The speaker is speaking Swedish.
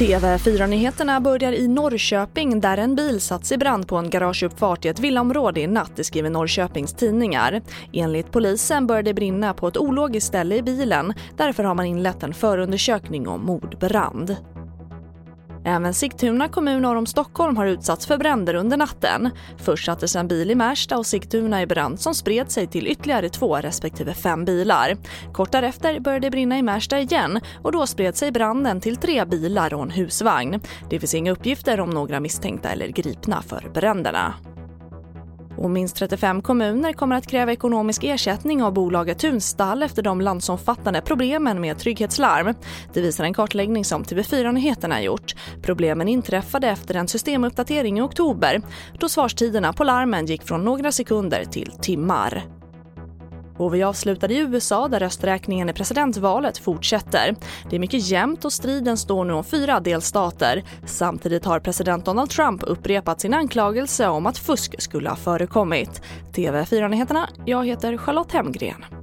TV4-nyheterna börjar i Norrköping där en bil satts i brand på en garageuppfart i ett villaområde i natt, det skriver Norrköpings tidningar. Enligt polisen började det brinna på ett ologiskt ställe i bilen. Därför har man inlett en förundersökning om mordbrand. Även Sigtuna kommun norr om Stockholm har utsatts för bränder under natten. Först sattes en bil i Märsta och Sigtuna i brand som spred sig till ytterligare två respektive fem bilar. Kort därefter började det brinna i Märsta igen och då spred sig branden till tre bilar och en husvagn. Det finns inga uppgifter om några misstänkta eller gripna för bränderna. Och minst 35 kommuner kommer att kräva ekonomisk ersättning av bolaget Tunstall efter de landsomfattande problemen med trygghetslarm. Det visar en kartläggning som TV4 Nyheterna gjort. Problemen inträffade efter en systemuppdatering i oktober då svarstiderna på larmen gick från några sekunder till timmar. Och vi avslutar i USA där rösträkningen i presidentvalet fortsätter. Det är mycket jämnt och striden står nu om fyra delstater. Samtidigt har president Donald Trump upprepat sin anklagelse om att fusk skulle ha förekommit. TV4-nyheterna, jag heter Charlotte Hemgren.